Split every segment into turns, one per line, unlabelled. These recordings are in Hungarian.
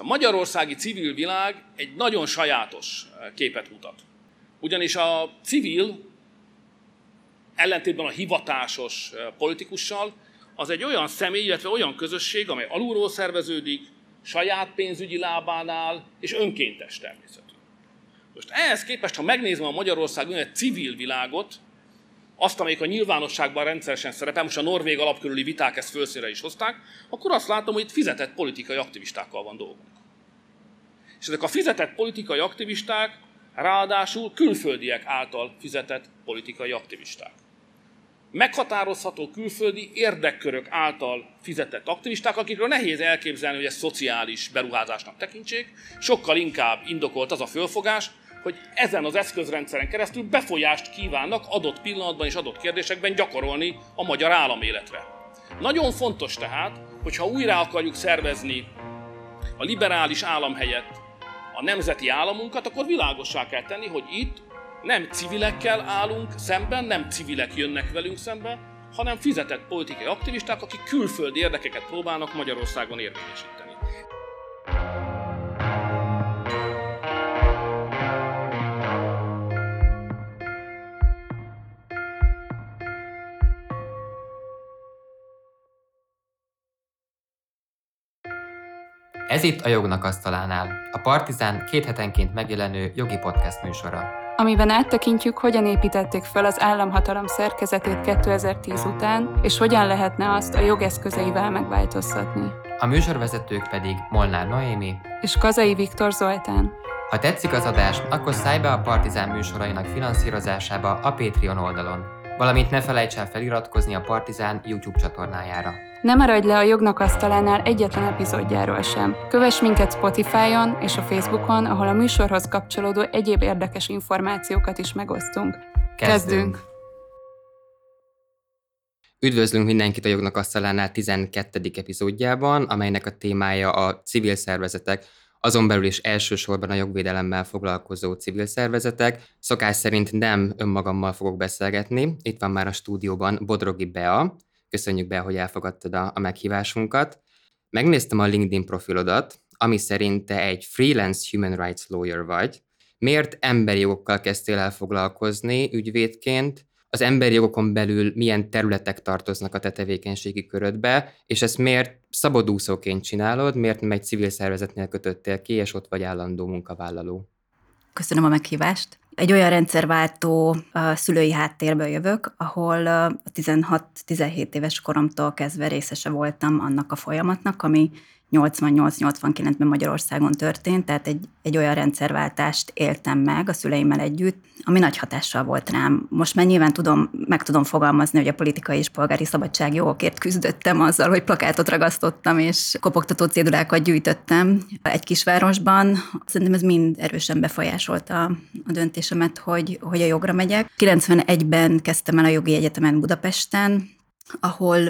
A magyarországi civil világ egy nagyon sajátos képet mutat. Ugyanis a civil, ellentétben a hivatásos politikussal, az egy olyan személy, illetve olyan közösség, amely alulról szerveződik, saját pénzügyi lábánál, és önkéntes természetű. Most ehhez képest, ha megnézem a Magyarország olyan civil világot, azt, amelyik a nyilvánosságban rendszeresen szerepel, most a norvég alapkörüli viták ezt fölszére is hozták, akkor azt látom, hogy itt fizetett politikai aktivistákkal van dolgunk. És ezek a fizetett politikai aktivisták ráadásul külföldiek által fizetett politikai aktivisták. Meghatározható külföldi érdekkörök által fizetett aktivisták, akikről nehéz elképzelni, hogy ezt szociális beruházásnak tekintsék, sokkal inkább indokolt az a fölfogás, hogy ezen az eszközrendszeren keresztül befolyást kívánnak adott pillanatban és adott kérdésekben gyakorolni a magyar államéletre. Nagyon fontos tehát, hogyha újra akarjuk szervezni a liberális állam helyett a nemzeti államunkat, akkor világossá kell tenni, hogy itt nem civilekkel állunk szemben, nem civilek jönnek velünk szemben, hanem fizetett politikai aktivisták, akik külföldi érdekeket próbálnak Magyarországon érvényesíteni.
Ez itt a Jognak Asztalánál, a Partizán két hetenként megjelenő jogi podcast műsora.
Amiben áttekintjük, hogyan építették fel az államhatalom szerkezetét 2010 után, és hogyan lehetne azt a jogeszközeivel megváltoztatni.
A műsorvezetők pedig Molnár Noémi
és Kazai Viktor Zoltán.
Ha tetszik az adás, akkor szállj be a Partizán műsorainak finanszírozásába a Patreon oldalon, valamint ne felejts el feliratkozni a Partizán YouTube csatornájára.
Ne maradj le a jognak asztalánál egyetlen epizódjáról sem. Kövess minket Spotify-on és a Facebookon, ahol a műsorhoz kapcsolódó egyéb érdekes információkat is megosztunk. Kezdünk!
Üdvözlünk mindenkit a Jognak Asztalánál 12. epizódjában, amelynek a témája a civil szervezetek, azon belül is elsősorban a jogvédelemmel foglalkozó civil szervezetek. Szokás szerint nem önmagammal fogok beszélgetni. Itt van már a stúdióban Bodrogi Bea, Köszönjük be, hogy elfogadtad a, a meghívásunkat. Megnéztem a LinkedIn profilodat, ami szerint te egy freelance human rights lawyer vagy. Miért emberi jogokkal kezdtél el foglalkozni ügyvédként? Az emberi jogokon belül milyen területek tartoznak a te tevékenységi körödbe, és ezt miért szabadúszóként csinálod, miért nem egy civil szervezetnél kötöttél ki, és ott vagy állandó munkavállaló?
Köszönöm a meghívást. Egy olyan rendszerváltó szülői háttérből jövök, ahol a 16-17 éves koromtól kezdve részese voltam annak a folyamatnak, ami 88-89-ben Magyarországon történt, tehát egy, egy olyan rendszerváltást éltem meg a szüleimmel együtt, ami nagy hatással volt rám. Most már nyilván tudom, meg tudom fogalmazni, hogy a politikai és polgári szabadságjogokért küzdöttem azzal, hogy plakátot ragasztottam és kopogtató cédulákat gyűjtöttem egy kisvárosban. Szerintem ez mind erősen befolyásolta a döntésemet, hogy, hogy a jogra megyek. 91-ben kezdtem el a jogi egyetemen Budapesten, ahol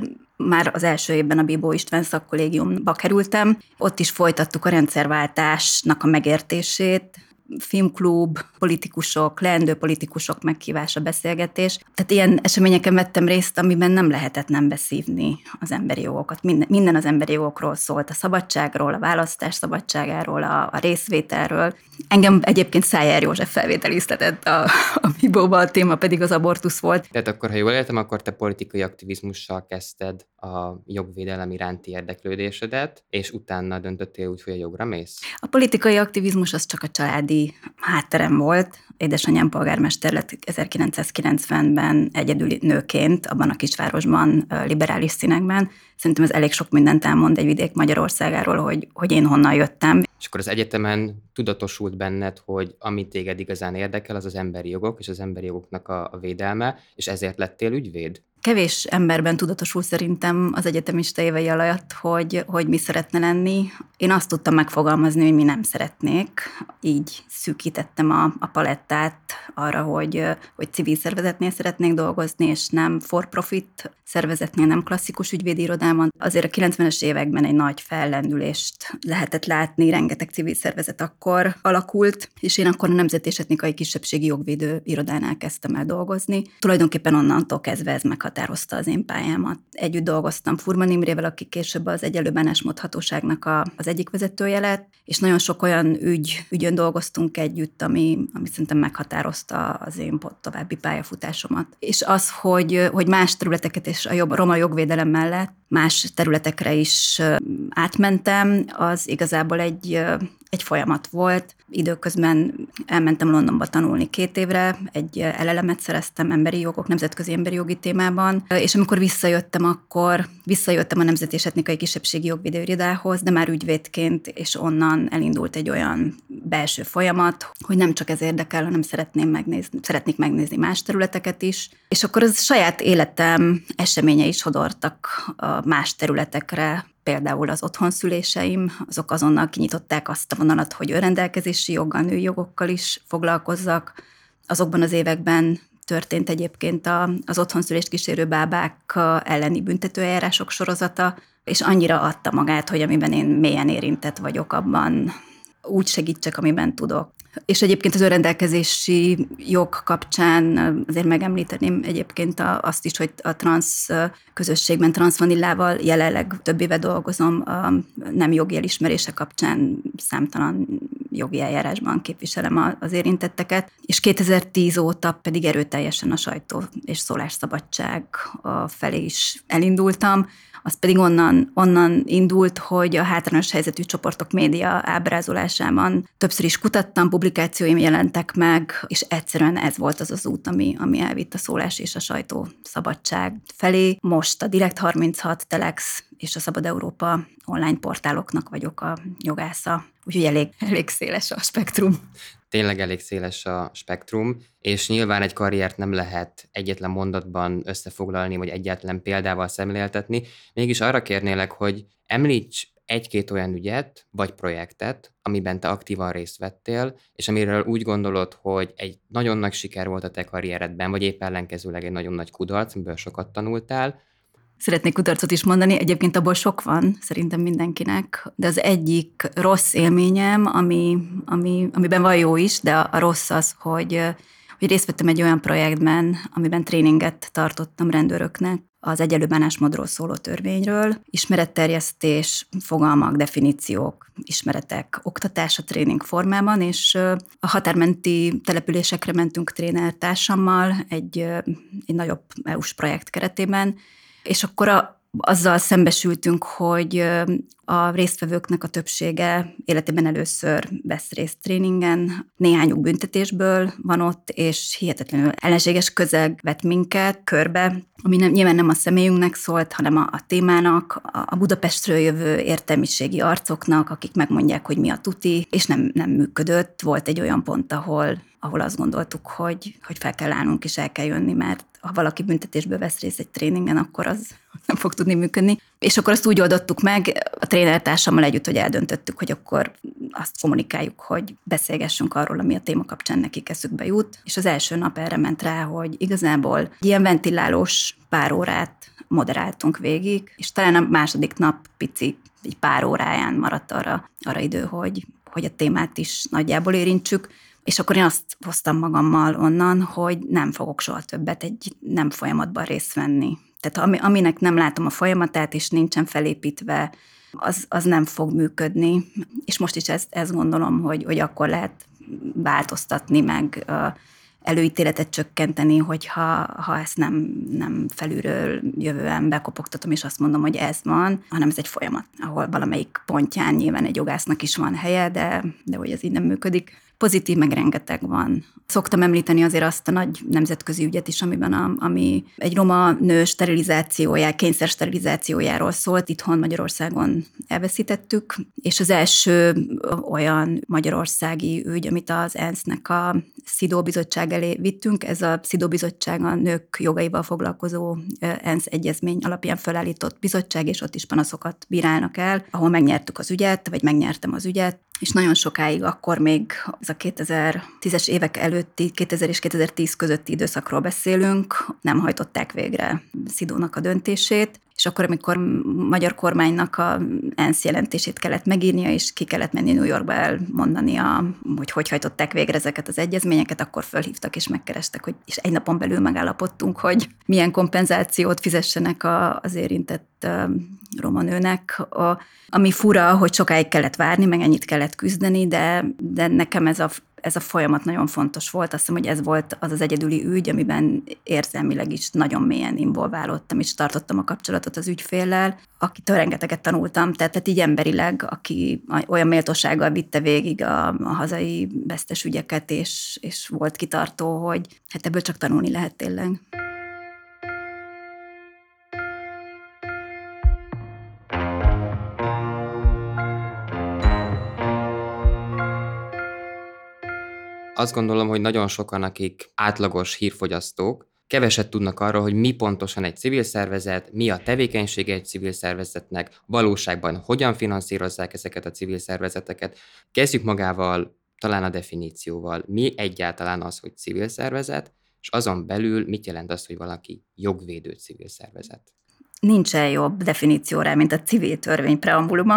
már az első évben a Bibó István szakkollégiumba kerültem. Ott is folytattuk a rendszerváltásnak a megértését, filmklub, politikusok, leendő politikusok meghívása, beszélgetés. Tehát ilyen eseményeken vettem részt, amiben nem lehetett nem beszívni az emberi jogokat. Minden, minden az emberi jogokról szólt, a szabadságról, a választás szabadságáról, a, a részvételről. Engem egyébként Szájer József felvételiztetett a, a Bibóba, a téma pedig az abortusz volt.
Tehát akkor, ha jól értem, akkor te politikai aktivizmussal kezdted a jogvédelem iránti érdeklődésedet, és utána döntöttél úgy, hogy a jogra mész?
A politikai aktivizmus az csak a családi hátterem volt. Édesanyám polgármester lett 1990-ben egyedüli nőként abban a kisvárosban, liberális színekben. Szerintem ez elég sok mindent elmond egy vidék Magyarországáról, hogy, hogy én honnan jöttem.
És akkor az egyetemen tudatosult benned, hogy amit téged igazán érdekel, az az emberi jogok és az emberi jogoknak a, a védelme, és ezért lettél ügyvéd?
Kevés emberben tudatosul szerintem az egyetemista évei alatt, hogy, hogy mi szeretne lenni. Én azt tudtam megfogalmazni, hogy mi nem szeretnék. Így szűkítettem a, a palettát arra, hogy, hogy civil szervezetnél szeretnék dolgozni, és nem for-profit szervezetnél, nem klasszikus ügyvédi irodában. Azért a 90-es években egy nagy fellendülést lehetett látni, rengeteg civil szervezet akkor alakult, és én akkor a Nemzeti és Etnikai Kisebbségi Jogvédő irodánál kezdtem el dolgozni. Tulajdonképpen onnantól kezdve ez meg meghatározta az én pályámat. Együtt dolgoztam Furman Imrével, aki később az egyelő bánásmódhatóságnak a, az egyik vezetője lett, és nagyon sok olyan ügy, ügyön dolgoztunk együtt, ami, ami szerintem meghatározta az én további pályafutásomat. És az, hogy, hogy más területeket és a jobb, a roma jogvédelem mellett más területekre is átmentem, az igazából egy, egy folyamat volt. Időközben elmentem Londonba tanulni két évre, egy elelemet szereztem emberi jogok, nemzetközi emberi jogi témában, és amikor visszajöttem, akkor visszajöttem a Nemzeti és Etnikai Kisebbségi Jogvédőirodához, de már ügyvédként, és onnan elindult egy olyan belső folyamat, hogy nem csak ez érdekel, hanem szeretném megnézni, szeretnék megnézni más területeket is. És akkor az saját életem eseményei is hodortak más területekre, például az otthonszüléseim, azok azonnal kinyitották azt a vonalat, hogy önrendelkezési joggal, női jogokkal is foglalkozzak. Azokban az években történt egyébként az otthonszülést kísérő bábák elleni büntetőeljárások sorozata, és annyira adta magát, hogy amiben én mélyen érintett vagyok, abban úgy segítsek, amiben tudok. És egyébként az önrendelkezési jog kapcsán azért megemlíteném egyébként azt is, hogy a transz közösségben transvanillával jelenleg több éve dolgozom, a nem jogi elismerése kapcsán. Számtalan jogi eljárásban képviselem az érintetteket, és 2010 óta pedig erőteljesen a sajtó és szólásszabadság felé is elindultam, az pedig onnan, onnan indult, hogy a hátrányos helyzetű csoportok média ábrázolásában többször is kutattam, publikációim jelentek meg, és egyszerűen ez volt az az út, ami, ami elvitt a szólás és a sajtó szabadság felé. Most a Direkt 36, Telex és a Szabad Európa online portáloknak vagyok a jogásza, úgyhogy elég, elég széles a spektrum
tényleg elég széles a spektrum, és nyilván egy karriert nem lehet egyetlen mondatban összefoglalni, vagy egyetlen példával szemléltetni. Mégis arra kérnélek, hogy említs egy-két olyan ügyet, vagy projektet, amiben te aktívan részt vettél, és amiről úgy gondolod, hogy egy nagyon nagy siker volt a te karrieredben, vagy épp ellenkezőleg egy nagyon nagy kudarc, amiből sokat tanultál,
Szeretnék kudarcot is mondani, egyébként abból sok van, szerintem mindenkinek, de az egyik rossz élményem, ami, ami, amiben van jó is, de a, rossz az, hogy, hogy részt vettem egy olyan projektben, amiben tréninget tartottam rendőröknek, az egyelő bánásmódról szóló törvényről, ismeretterjesztés, fogalmak, definíciók, ismeretek, oktatás a tréning formában, és a határmenti településekre mentünk trénertársammal egy, egy nagyobb EU-s projekt keretében, és akkor a, azzal szembesültünk, hogy a résztvevőknek a többsége életében először vesz részt tréningen, néhányuk büntetésből van ott, és hihetetlenül ellenséges közeg vett minket körbe, ami nem, nyilván nem a személyünknek szólt, hanem a, a témának, a Budapestről jövő értelmiségi arcoknak, akik megmondják, hogy mi a tuti, és nem, nem működött. Volt egy olyan pont, ahol ahol azt gondoltuk, hogy, hogy fel kell állnunk és el kell jönni, mert ha valaki büntetésből vesz részt egy tréningen, akkor az nem fog tudni működni. És akkor azt úgy oldottuk meg a trénertársammal együtt, hogy eldöntöttük, hogy akkor azt kommunikáljuk, hogy beszélgessünk arról, ami a téma kapcsán nekik eszükbe jut. És az első nap erre ment rá, hogy igazából ilyen ventilálós pár órát moderáltunk végig, és talán a második nap pici, egy pár óráján maradt arra, arra idő, hogy, hogy a témát is nagyjából érintsük. És akkor én azt hoztam magammal onnan, hogy nem fogok soha többet egy nem folyamatban részt venni. Tehát ami, aminek nem látom a folyamatát, és nincsen felépítve, az, az nem fog működni. És most is ezt, ezt gondolom, hogy, hogy akkor lehet változtatni, meg előítéletet csökkenteni, hogyha ha ezt nem, nem felülről jövően bekopogtatom, és azt mondom, hogy ez van, hanem ez egy folyamat, ahol valamelyik pontján nyilván egy jogásznak is van helye, de, de hogy ez így nem működik. Pozitív meg rengeteg van. Szoktam említeni azért azt a nagy nemzetközi ügyet is, amiben a, ami egy roma nő sterilizációjá, kényszer sterilizációjáról szólt, itthon Magyarországon elveszítettük, és az első olyan magyarországi ügy, amit az ENSZ-nek a SZIDO bizottság elé vittünk, ez a SZIDO bizottság a nők jogaival foglalkozó ENSZ egyezmény alapján felállított bizottság, és ott is panaszokat bírálnak el, ahol megnyertük az ügyet, vagy megnyertem az ügyet, és nagyon sokáig akkor még ez a 2010-es évek előtti, 2000 és 2010 közötti időszakról beszélünk, nem hajtották végre Szidónak a döntését, és akkor, amikor magyar kormánynak a ENSZ jelentését kellett megírnia, és ki kellett menni New Yorkba elmondani, a, hogy hogy hajtották végre ezeket az egyezményeket, akkor fölhívtak és megkerestek, hogy, és egy napon belül megállapodtunk, hogy milyen kompenzációt fizessenek a, az érintett roma nőnek. A, ami fura, hogy sokáig kellett várni, meg ennyit kellett küzdeni, de, de nekem ez a ez a folyamat nagyon fontos volt. Azt hiszem, hogy ez volt az az egyedüli ügy, amiben érzelmileg is nagyon mélyen involválódtam, és tartottam a kapcsolatot az ügyféllel, akitől rengeteget tanultam, tehát, tehát így emberileg, aki olyan méltósággal vitte végig a, a hazai vesztes ügyeket, és, és volt kitartó, hogy hát ebből csak tanulni lehet tényleg.
Azt gondolom, hogy nagyon sokan, akik átlagos hírfogyasztók, keveset tudnak arról, hogy mi pontosan egy civil szervezet, mi a tevékenysége egy civil szervezetnek, valóságban hogyan finanszírozzák ezeket a civil szervezeteket. Kezdjük magával, talán a definícióval. Mi egyáltalán az, hogy civil szervezet, és azon belül mit jelent az, hogy valaki jogvédő civil szervezet?
Nincsen jobb definíció rá, mint a civil törvény preambuluma.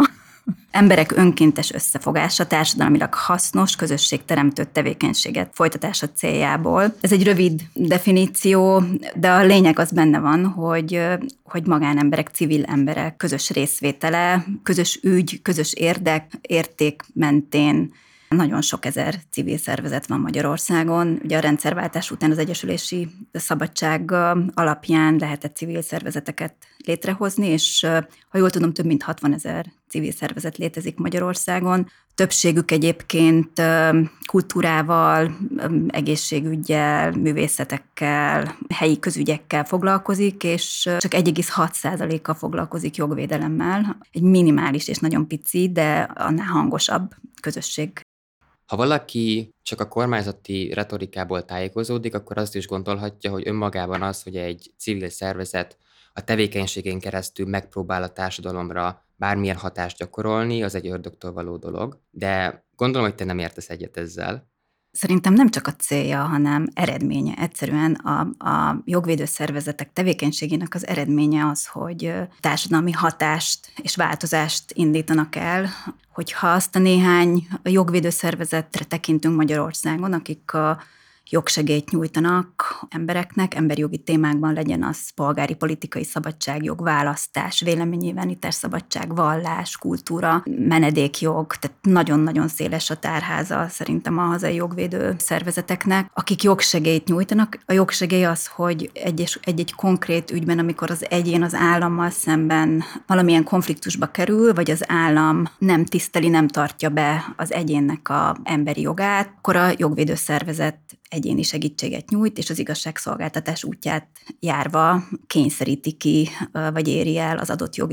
Emberek önkéntes összefogása, társadalmilag hasznos, közösségteremtő tevékenységet folytatása céljából. Ez egy rövid definíció, de a lényeg az benne van, hogy, hogy magánemberek, civil emberek közös részvétele, közös ügy, közös érdek, érték mentén nagyon sok ezer civil szervezet van Magyarországon. Ugye a rendszerváltás után az Egyesülési Szabadság alapján lehetett civil szervezeteket létrehozni, és ha jól tudom, több mint 60 ezer civil szervezet létezik Magyarországon. Többségük egyébként kultúrával, egészségügyel, művészetekkel, helyi közügyekkel foglalkozik, és csak 1,6%-a foglalkozik jogvédelemmel. Egy minimális és nagyon pici, de annál hangosabb közösség
ha valaki csak a kormányzati retorikából tájékozódik, akkor azt is gondolhatja, hogy önmagában az, hogy egy civil szervezet a tevékenységén keresztül megpróbál a társadalomra bármilyen hatást gyakorolni, az egy ördögtől való dolog. De gondolom, hogy te nem értesz egyet ezzel.
Szerintem nem csak a célja, hanem eredménye. Egyszerűen a, a jogvédő szervezetek tevékenységének az eredménye az, hogy társadalmi hatást és változást indítanak el, hogyha azt a néhány jogvédő szervezetre tekintünk Magyarországon, akik a jogsegélyt nyújtanak embereknek, emberjogi témákban legyen az polgári politikai szabadság, jog, választás, véleménynyilvánítás szabadság, vallás, kultúra, menedékjog, tehát nagyon-nagyon széles a tárháza szerintem a hazai jogvédő szervezeteknek, akik jogsegélyt nyújtanak. A jogsegély az, hogy egy-egy konkrét ügyben, amikor az egyén az állammal szemben valamilyen konfliktusba kerül, vagy az állam nem tiszteli, nem tartja be az egyénnek a emberi jogát, akkor a jogvédő szervezet egyéni segítséget nyújt, és az igazságszolgáltatás útját járva kényszeríti ki, vagy éri el az adott jog.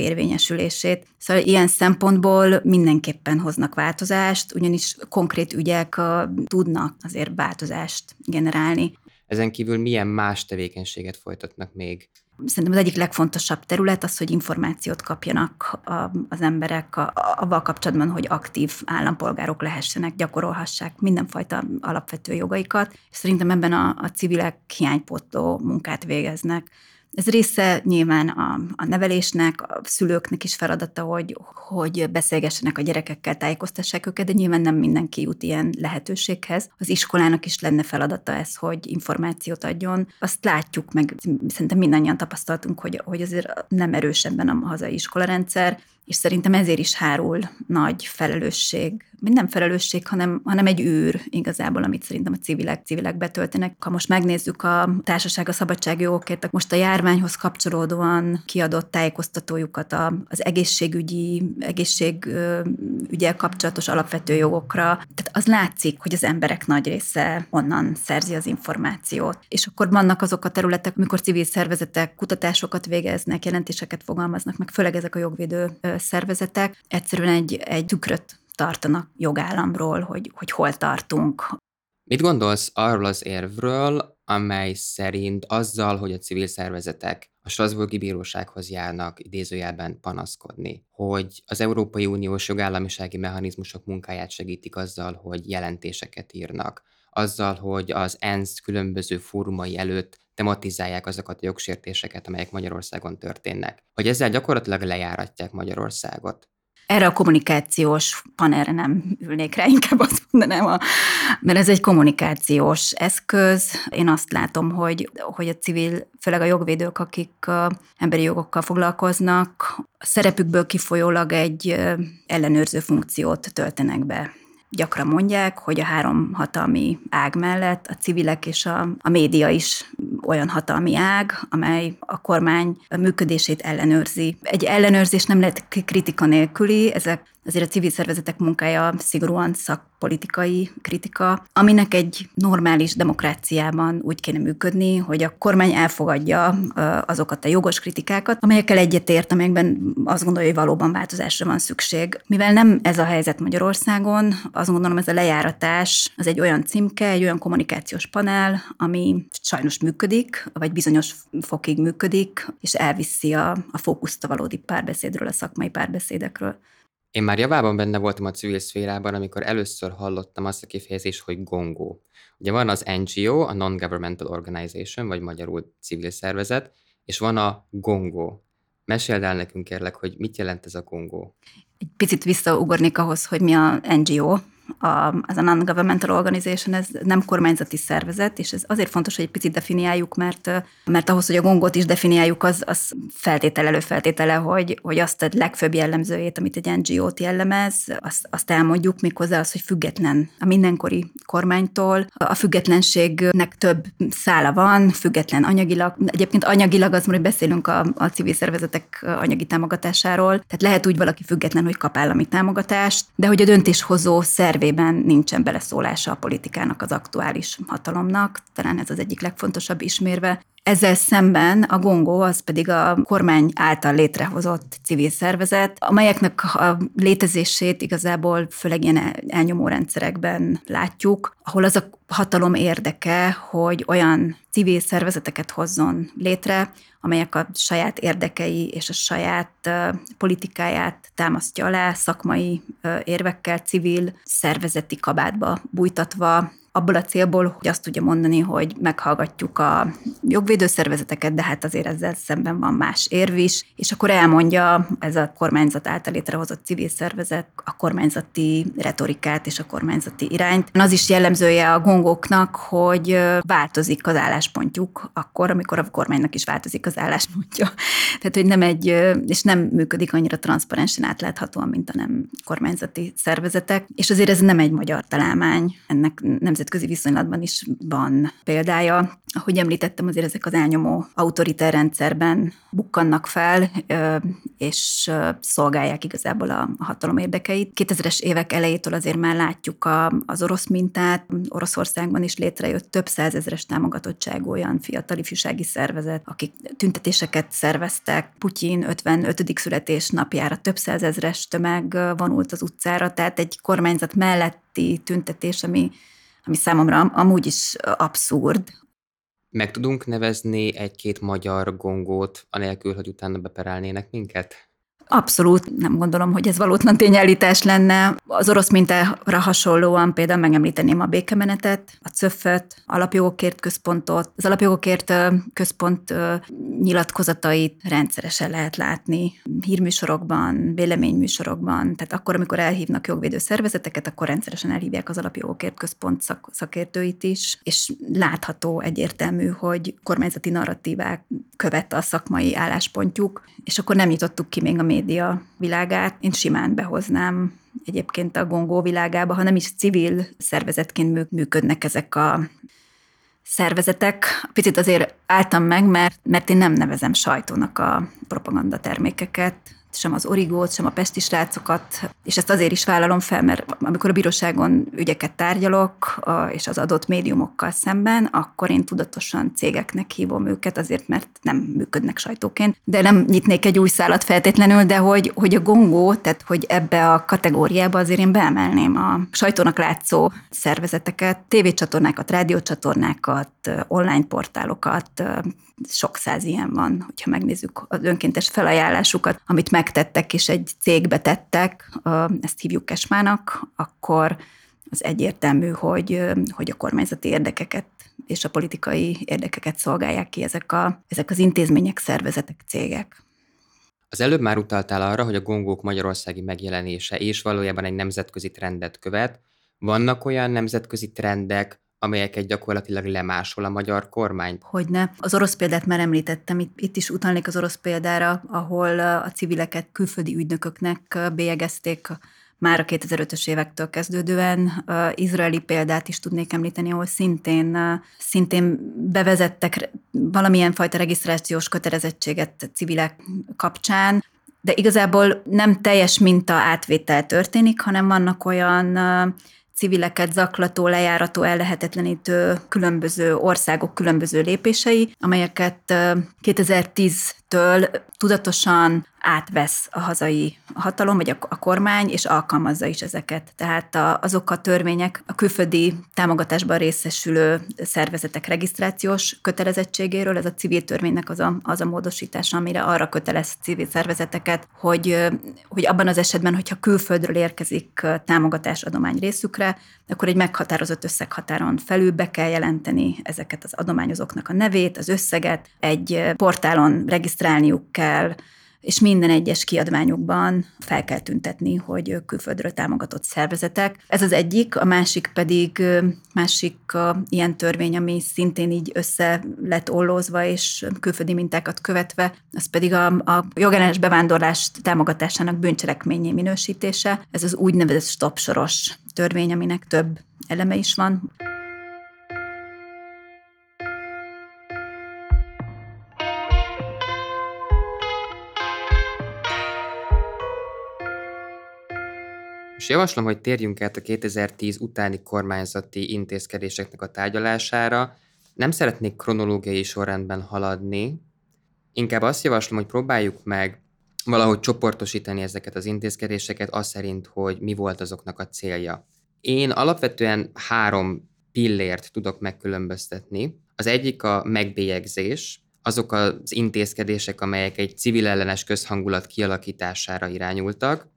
Szóval ilyen szempontból mindenképpen hoznak változást, ugyanis konkrét ügyek tudnak azért változást generálni.
Ezen kívül milyen más tevékenységet folytatnak még?
Szerintem az egyik legfontosabb terület az, hogy információt kapjanak az emberek avval kapcsolatban, hogy aktív állampolgárok lehessenek, gyakorolhassák mindenfajta alapvető jogaikat. Szerintem ebben a, a civilek hiánypótló munkát végeznek. Ez része nyilván a, a nevelésnek, a szülőknek is feladata, hogy, hogy beszélgessenek a gyerekekkel, tájékoztassák őket, de nyilván nem mindenki jut ilyen lehetőséghez. Az iskolának is lenne feladata ez, hogy információt adjon. Azt látjuk, meg szerintem mindannyian tapasztaltunk, hogy, hogy azért nem erősebben a hazai iskolarendszer, és szerintem ezért is hárul nagy felelősség, nem felelősség, hanem, hanem egy űr igazából, amit szerintem a civilek, civilek betöltenek. Ha most megnézzük a társaság a szabadságjogokért, most a járványhoz kapcsolódóan kiadott tájékoztatójukat az egészségügyi, egészségügyel kapcsolatos alapvető jogokra, tehát az látszik, hogy az emberek nagy része onnan szerzi az információt. És akkor vannak azok a területek, amikor civil szervezetek kutatásokat végeznek, jelentéseket fogalmaznak, meg főleg ezek a jogvédő szervezetek egyszerűen egy, egy tükröt tartanak jogállamról, hogy, hogy hol tartunk.
Mit gondolsz arról az érvről, amely szerint azzal, hogy a civil szervezetek a Strasburgi Bírósághoz járnak idézőjelben panaszkodni, hogy az Európai Uniós jogállamisági mechanizmusok munkáját segítik azzal, hogy jelentéseket írnak, azzal, hogy az ENSZ különböző fórumai előtt tematizálják azokat a jogsértéseket, amelyek Magyarországon történnek. Hogy ezzel gyakorlatilag lejáratják Magyarországot.
Erre a kommunikációs panelre nem ülnék rá, inkább azt mondanám, a, mert ez egy kommunikációs eszköz. Én azt látom, hogy, hogy a civil, főleg a jogvédők, akik emberi jogokkal foglalkoznak, a szerepükből kifolyólag egy ellenőrző funkciót töltenek be gyakran mondják, hogy a három hatalmi ág mellett a civilek és a, a média is olyan hatalmi ág, amely a kormány működését ellenőrzi. Egy ellenőrzés nem lehet kritika nélküli, ezek azért a civil szervezetek munkája szigorúan szakpolitikai kritika, aminek egy normális demokráciában úgy kéne működni, hogy a kormány elfogadja azokat a jogos kritikákat, amelyekkel egyetért, amelyekben azt gondolja, hogy valóban változásra van szükség. Mivel nem ez a helyzet Magyarországon, azt gondolom ez a lejáratás az egy olyan címke, egy olyan kommunikációs panel, ami sajnos működik, vagy bizonyos fokig működik, és elviszi a, a fókuszt a valódi párbeszédről, a szakmai párbeszédekről.
Én már javában benne voltam a civil szférában, amikor először hallottam azt a kifejezést, hogy gongó. Ugye van az NGO, a Non-Governmental Organization, vagy magyarul civil szervezet, és van a gongó. Meséld el nekünk kérlek, hogy mit jelent ez a gongó.
Egy picit visszaugornék ahhoz, hogy mi a NGO, a, az a non-governmental organization, ez nem kormányzati szervezet, és ez azért fontos, hogy egy picit definiáljuk, mert, mert ahhoz, hogy a gongot is definiáljuk, az, az feltétel előfeltétele, hogy, hogy azt a legfőbb jellemzőjét, amit egy NGO-t jellemez, azt, azt elmondjuk, méghozzá az, hogy független a mindenkori kormánytól. A függetlenségnek több szála van, független anyagilag. Egyébként anyagilag az, hogy beszélünk a, a civil szervezetek anyagi támogatásáról, tehát lehet úgy valaki független, hogy kap állami támogatást, de hogy a döntéshozó szerv tervében nincsen beleszólása a politikának, az aktuális hatalomnak. Talán ez az egyik legfontosabb ismérve. Ezzel szemben a Gongó az pedig a kormány által létrehozott civil szervezet, amelyeknek a létezését igazából főleg ilyen elnyomó rendszerekben látjuk, ahol az a hatalom érdeke, hogy olyan civil szervezeteket hozzon létre, amelyek a saját érdekei és a saját politikáját támasztja alá, szakmai érvekkel, civil szervezeti kabátba bújtatva abból a célból, hogy azt tudja mondani, hogy meghallgatjuk a jogvédőszervezeteket, de hát azért ezzel szemben van más érv is, és akkor elmondja ez a kormányzat által létrehozott civil szervezet a kormányzati retorikát és a kormányzati irányt. Az is jellemzője a gongoknak, hogy változik az álláspontjuk akkor, amikor a kormánynak is változik az álláspontja. Tehát, hogy nem egy, és nem működik annyira transzparensen átláthatóan, mint a nem kormányzati szervezetek. És azért ez nem egy magyar találmány, ennek nem nemzetközi viszonylatban is van példája. Ahogy említettem, azért ezek az elnyomó autoritár rendszerben bukkannak fel, és szolgálják igazából a hatalom érdekeit. 2000-es évek elejétől azért már látjuk a, az orosz mintát. Oroszországban is létrejött több százezeres támogatottságú olyan fiatal ifjúsági szervezet, akik tüntetéseket szerveztek. Putyin 55. születésnapjára több százezres tömeg vonult az utcára, tehát egy kormányzat melletti tüntetés, ami ami számomra amúgy is abszurd.
Meg tudunk nevezni egy-két magyar gongót, anélkül, hogy utána beperelnének minket?
Abszolút nem gondolom, hogy ez valótlan tényállítás lenne. Az orosz mintára hasonlóan például megemlíteném a békemenetet, a CÖF-öt, alapjogokért központot. Az alapjogokért központ nyilatkozatait rendszeresen lehet látni hírműsorokban, véleményműsorokban. Tehát akkor, amikor elhívnak jogvédő szervezeteket, akkor rendszeresen elhívják az alapjogokért központ szak, szakértőit is, és látható egyértelmű, hogy kormányzati narratívák követte a szakmai álláspontjuk, és akkor nem jutottuk ki még a média világát. Én simán behoznám egyébként a gongó világába, ha nem is civil szervezetként működnek ezek a szervezetek. Picit azért álltam meg, mert, mert én nem nevezem sajtónak a propaganda termékeket, sem az origót, sem a pesti srácokat, és ezt azért is vállalom fel, mert amikor a bíróságon ügyeket tárgyalok, és az adott médiumokkal szemben, akkor én tudatosan cégeknek hívom őket, azért, mert nem működnek sajtóként, de nem nyitnék egy új szállat feltétlenül, de hogy, hogy a gongó, tehát hogy ebbe a kategóriába azért én beemelném a sajtónak látszó szervezeteket, tévécsatornákat, rádiócsatornákat, online portálokat, sok száz ilyen van, hogyha megnézzük az önkéntes felajánlásukat, amit megtettek és egy cégbe tettek, ezt hívjuk Kesmának, akkor az egyértelmű, hogy, hogy a kormányzati érdekeket és a politikai érdekeket szolgálják ki ezek, a, ezek az intézmények, szervezetek, cégek.
Az előbb már utaltál arra, hogy a gongók magyarországi megjelenése és valójában egy nemzetközi trendet követ. Vannak olyan nemzetközi trendek, amelyeket gyakorlatilag lemásol a magyar kormány?
Hogyne. Az orosz példát már említettem, itt, itt is utalnék az orosz példára, ahol a civileket külföldi ügynököknek bélyegezték már a 2005-ös évektől kezdődően. Izraeli példát is tudnék említeni, ahol szintén, szintén bevezettek valamilyen fajta regisztrációs kötelezettséget civilek kapcsán, de igazából nem teljes minta átvétel történik, hanem vannak olyan civileket zaklató, lejárató, ellehetetlenítő különböző országok különböző lépései, amelyeket 2010-től tudatosan átvesz a hazai hatalom, vagy a, kormány, és alkalmazza is ezeket. Tehát a, azok a törvények a külföldi támogatásban részesülő szervezetek regisztrációs kötelezettségéről, ez a civil törvénynek az a, az a módosítása, amire arra kötelez civil szervezeteket, hogy, hogy abban az esetben, hogyha külföldről érkezik támogatás adomány részükre, akkor egy meghatározott összeghatáron felül be kell jelenteni ezeket az adományozóknak a nevét, az összeget, egy portálon regisztrálniuk kell, és minden egyes kiadványukban fel kell tüntetni, hogy külföldről támogatott szervezetek. Ez az egyik, a másik pedig másik ilyen törvény, ami szintén így össze lett ollózva és külföldi mintákat követve, az pedig a, a jogellenes bevándorlás támogatásának bűncselekményé minősítése. Ez az úgynevezett stopsoros törvény, aminek több eleme is van.
Javaslom, hogy térjünk át a 2010 utáni kormányzati intézkedéseknek a tárgyalására. Nem szeretnék kronológiai sorrendben haladni, inkább azt javaslom, hogy próbáljuk meg valahogy csoportosítani ezeket az intézkedéseket az szerint, hogy mi volt azoknak a célja. Én alapvetően három pillért tudok megkülönböztetni. Az egyik a megbélyegzés, azok az intézkedések, amelyek egy civil ellenes közhangulat kialakítására irányultak.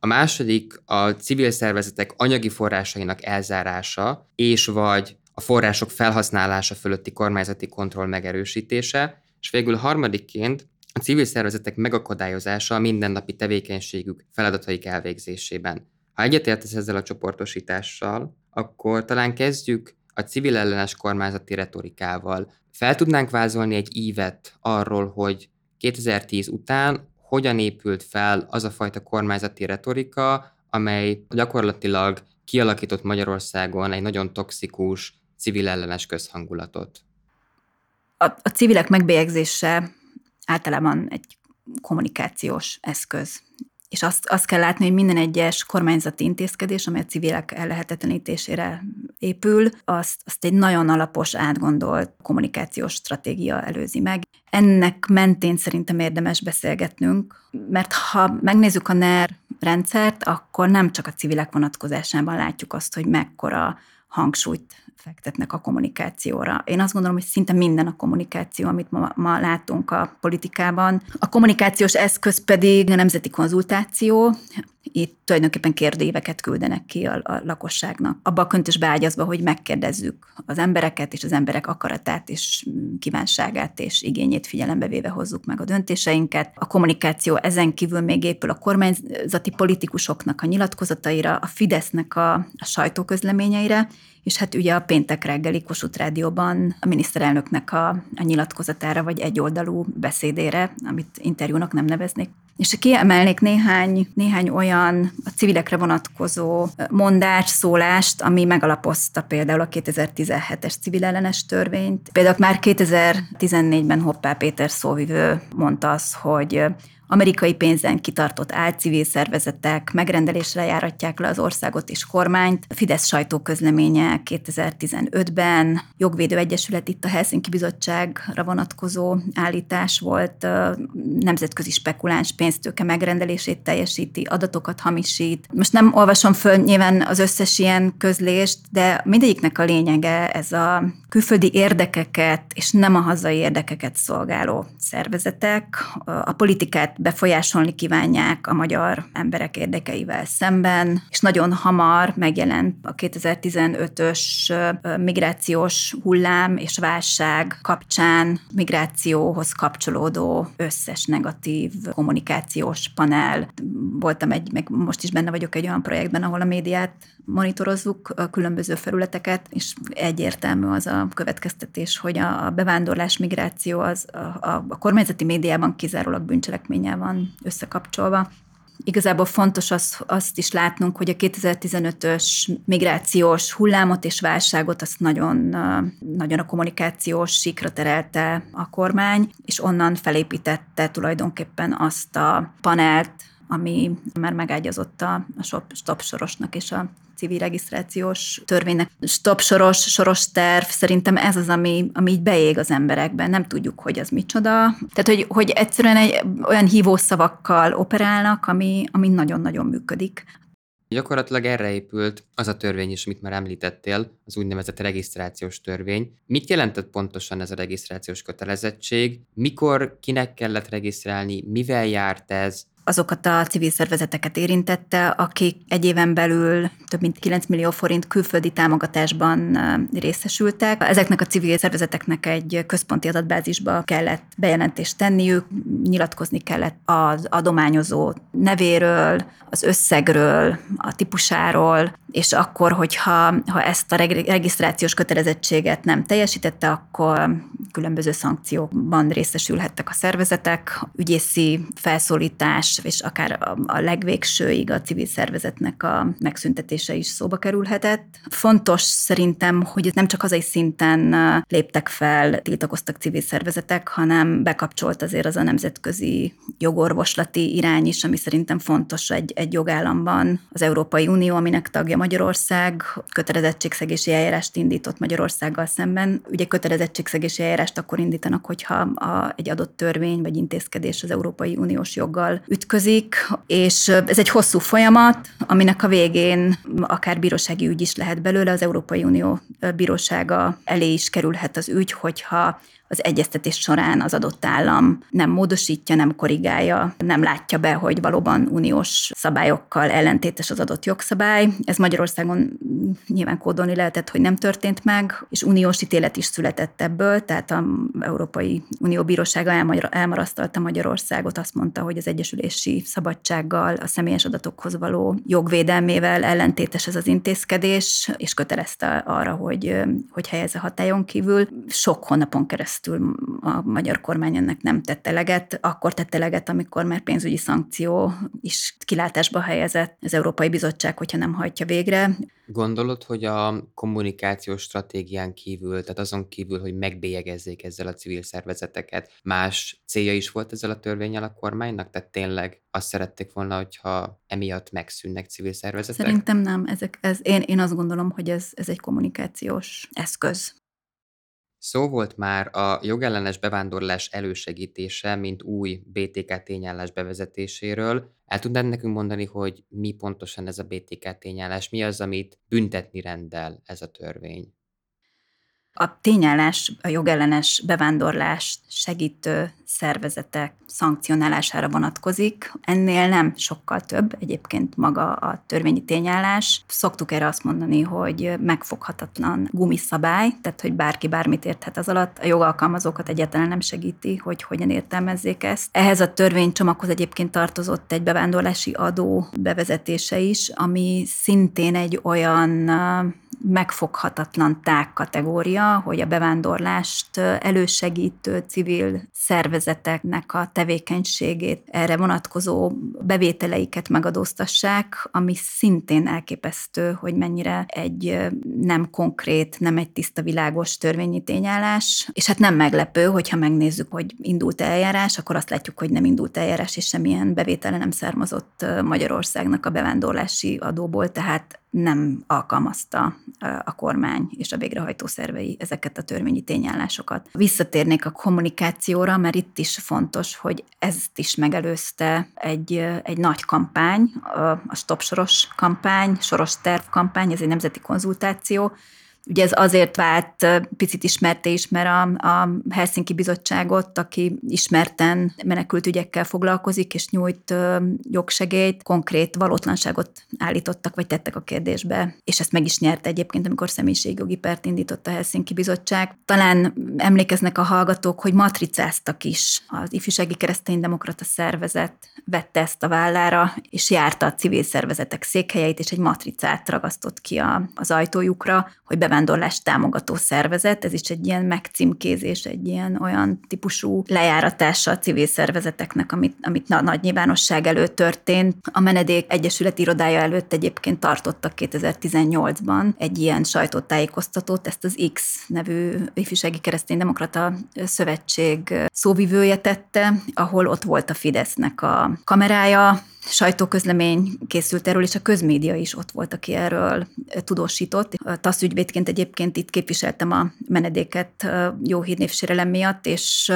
A második a civil szervezetek anyagi forrásainak elzárása, és vagy a források felhasználása fölötti kormányzati kontroll megerősítése, és végül harmadikként a civil szervezetek megakadályozása a mindennapi tevékenységük feladataik elvégzésében. Ha egyetértesz ezzel a csoportosítással, akkor talán kezdjük a civil ellenes kormányzati retorikával. Fel tudnánk vázolni egy ívet arról, hogy 2010 után hogyan épült fel az a fajta kormányzati retorika, amely gyakorlatilag kialakított Magyarországon egy nagyon toxikus, civil ellenes közhangulatot.
A, a civilek megbélyegzése általában egy kommunikációs eszköz. És azt, azt kell látni, hogy minden egyes kormányzati intézkedés, amely a civilek ellehetetlenítésére épül, azt, azt egy nagyon alapos, átgondolt kommunikációs stratégia előzi meg. Ennek mentén szerintem érdemes beszélgetnünk, mert ha megnézzük a NER rendszert, akkor nem csak a civilek vonatkozásában látjuk azt, hogy mekkora hangsúlyt fektetnek a kommunikációra. Én azt gondolom, hogy szinte minden a kommunikáció, amit ma, ma látunk a politikában. A kommunikációs eszköz pedig a nemzeti konzultáció, itt tulajdonképpen kérdéveket küldenek ki a, a lakosságnak. Abba a köntös beágyazva, hogy megkérdezzük az embereket, és az emberek akaratát, és kívánságát, és igényét figyelembe véve hozzuk meg a döntéseinket. A kommunikáció ezen kívül még épül a kormányzati politikusoknak a nyilatkozataira, a Fidesznek a, a sajtóközleményeire, és hát ugye a péntek reggeli Kossuth Rádióban a miniszterelnöknek a, a nyilatkozatára, vagy egyoldalú beszédére, amit interjúnak nem neveznék. És kiemelnék néhány, néhány olyan a civilekre vonatkozó mondást, szólást, ami megalapozta például a 2017-es civil ellenes törvényt. Például már 2014-ben Hoppá Péter szóvivő mondta azt, hogy Amerikai pénzen kitartott álcivil szervezetek megrendelésre járatják le az országot és kormányt. A Fidesz sajtóközleménye 2015-ben, Jogvédő Egyesület itt a Helsinki Bizottságra vonatkozó állítás volt, nemzetközi spekuláns pénztőke megrendelését teljesíti, adatokat hamisít. Most nem olvasom föl nyilván az összes ilyen közlést, de mindegyiknek a lényege ez a külföldi érdekeket és nem a hazai érdekeket szolgáló szervezetek, a politikát befolyásolni kívánják a magyar emberek érdekeivel szemben, és nagyon hamar megjelent a 2015-ös migrációs hullám és válság kapcsán migrációhoz kapcsolódó összes negatív kommunikációs panel. Voltam egy, meg most is benne vagyok egy olyan projektben, ahol a médiát monitorozzuk a különböző felületeket, és egyértelmű az a következtetés, hogy a bevándorlás, migráció az a, a, a kormányzati médiában kizárólag bűncselekménnyel van összekapcsolva. Igazából fontos az, azt is látnunk, hogy a 2015-ös migrációs hullámot és válságot azt nagyon, nagyon a kommunikációs sikra terelte a kormány, és onnan felépítette tulajdonképpen azt a panelt, ami már megágyazott a, a stop sorosnak és a civil regisztrációs törvénynek. Stop soros, soros terv, szerintem ez az, ami, ami így beég az emberekben. Nem tudjuk, hogy az micsoda. Tehát, hogy, hogy egyszerűen egy, olyan hívószavakkal operálnak, ami, ami nagyon-nagyon működik.
Gyakorlatilag erre épült az a törvény is, amit már említettél, az úgynevezett regisztrációs törvény. Mit jelentett pontosan ez a regisztrációs kötelezettség? Mikor, kinek kellett regisztrálni, mivel járt ez,
azokat a civil szervezeteket érintette, akik egy éven belül több mint 9 millió forint külföldi támogatásban részesültek. Ezeknek a civil szervezeteknek egy központi adatbázisba kellett bejelentést tenniük, nyilatkozni kellett az adományozó nevéről, az összegről, a típusáról, és akkor, hogyha ha ezt a regisztrációs kötelezettséget nem teljesítette, akkor különböző szankciókban részesülhettek a szervezetek, ügyészi felszólítás, és akár a, legvégsőig a civil szervezetnek a megszüntetése is szóba kerülhetett. Fontos szerintem, hogy nem csak hazai szinten léptek fel, tiltakoztak civil szervezetek, hanem bekapcsolt azért az a nemzetközi jogorvoslati irány is, ami szerintem fontos egy, egy jogállamban. Az Európai Unió, aminek tagja Magyarország, kötelezettségszegési eljárást indított Magyarországgal szemben. Ugye kötelezettségszegési eljárást akkor indítanak, hogyha a, egy adott törvény vagy intézkedés az Európai Uniós joggal ütközik, és ez egy hosszú folyamat, aminek a végén akár bírósági ügy is lehet belőle, az Európai Unió bírósága elé is kerülhet az ügy, hogyha az egyeztetés során az adott állam nem módosítja, nem korrigálja, nem látja be, hogy valóban uniós szabályokkal ellentétes az adott jogszabály. Ez Magyarországon nyilván kódolni lehetett, hogy nem történt meg, és uniós ítélet is született ebből, tehát az Európai Unió Bírósága elmarasztalta Magyarországot, azt mondta, hogy az egyesülési szabadsággal, a személyes adatokhoz való jogvédelmével ellentétes ez az intézkedés, és kötelezte arra, hogy, hogy helyezze hatályon kívül. Sok hónapon keresztül keresztül a magyar kormány ennek nem tette eleget, akkor tette eleget, amikor már pénzügyi szankció is kilátásba helyezett az Európai Bizottság, hogyha nem hajtja végre.
Gondolod, hogy a kommunikációs stratégián kívül, tehát azon kívül, hogy megbélyegezzék ezzel a civil szervezeteket, más célja is volt ezzel a törvényel a kormánynak? Tehát tényleg azt szerették volna, hogyha emiatt megszűnnek civil szervezetek?
Szerintem nem. Ezek, ez, én, én azt gondolom, hogy ez, ez egy kommunikációs eszköz.
Szó volt már a jogellenes bevándorlás elősegítése, mint új BTK tényállás bevezetéséről. El tudnád nekünk mondani, hogy mi pontosan ez a BTK tényállás, mi az, amit büntetni rendel ez a törvény?
A tényállás, a jogellenes bevándorlást segítő szervezetek szankcionálására vonatkozik. Ennél nem sokkal több egyébként maga a törvényi tényállás. Szoktuk erre azt mondani, hogy megfoghatatlan gumiszabály, tehát hogy bárki bármit érthet az alatt. A jogalkalmazókat egyáltalán nem segíti, hogy hogyan értelmezzék ezt. Ehhez a törvénycsomaghoz egyébként tartozott egy bevándorlási adó bevezetése is, ami szintén egy olyan megfoghatatlan tág kategória, hogy a bevándorlást elősegítő civil szervezeteknek a tevékenységét, erre vonatkozó bevételeiket megadóztassák, ami szintén elképesztő, hogy mennyire egy nem konkrét, nem egy tiszta világos törvényi tényállás. És hát nem meglepő, hogyha megnézzük, hogy indult eljárás, akkor azt látjuk, hogy nem indult eljárás, és semmilyen bevétele nem származott Magyarországnak a bevándorlási adóból, tehát nem alkalmazta a kormány és a végrehajtó szervei ezeket a törvényi tényállásokat. Visszatérnék a kommunikációra, mert itt is fontos, hogy ezt is megelőzte egy, egy nagy kampány, a Stop Soros kampány, Soros Terv kampány, ez egy nemzeti konzultáció, Ugye ez azért vált picit ismerté is, mert a, a Helsinki Bizottságot, aki ismerten menekült ügyekkel foglalkozik és nyújt jogsegélyt, konkrét valótlanságot állítottak, vagy tettek a kérdésbe, és ezt meg is nyert egyébként, amikor személyiségjogi pert indított a Helsinki Bizottság. Talán emlékeznek a hallgatók, hogy matricáztak is. Az ifjúsági kereszténydemokrata szervezet vette ezt a vállára, és járta a civil szervezetek székhelyeit, és egy matricát ragasztott ki a, az ajtójukra, hogy bevándorlást támogató szervezet. Ez is egy ilyen megcímkézés, egy ilyen olyan típusú lejáratása a civil szervezeteknek, amit, amit na, nagy nyilvánosság előtt történt. A Menedék Egyesület irodája előtt egyébként tartottak 2018-ban egy ilyen sajtótájékoztatót, ezt az X nevű ifjúsági kereszténydemokrata szövetség szóvivője tette, ahol ott volt a Fidesznek a kamerája, sajtóközlemény készült erről, és a közmédia is ott volt, aki erről tudósított. A TASZ ügyvédként egyébként itt képviseltem a menedéket jó hírnévsérelem miatt, és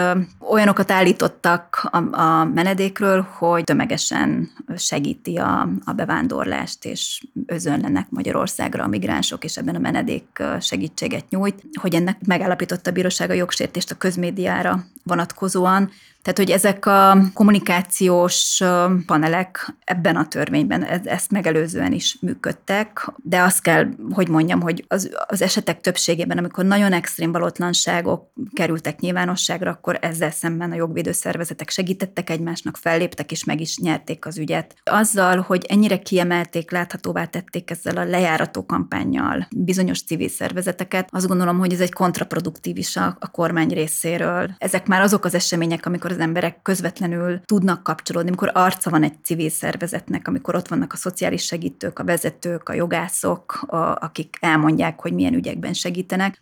olyanokat állítottak a, a menedékről, hogy tömegesen segíti a, a bevándorlást, és özönlenek Magyarországra a migránsok, és ebben a menedék segítséget nyújt, hogy ennek megállapította a bíróság a jogsértést a közmédiára vonatkozóan, tehát, hogy ezek a kommunikációs panelek ebben a törvényben ezt megelőzően is működtek, de azt kell, hogy mondjam, hogy az, az esetek többségében, amikor nagyon extrém valótlanságok kerültek nyilvánosságra, akkor ezzel szemben a jogvédő szervezetek segítettek egymásnak, felléptek és meg is nyerték az ügyet. Azzal, hogy ennyire kiemelték, láthatóvá tették ezzel a lejárató kampányjal bizonyos civil szervezeteket, azt gondolom, hogy ez egy kontraproduktív is a, a kormány részéről. Ezek már azok az események, amikor amikor az emberek közvetlenül tudnak kapcsolódni, amikor arca van egy civil szervezetnek, amikor ott vannak a szociális segítők, a vezetők, a jogászok, a, akik elmondják, hogy milyen ügyekben segítenek.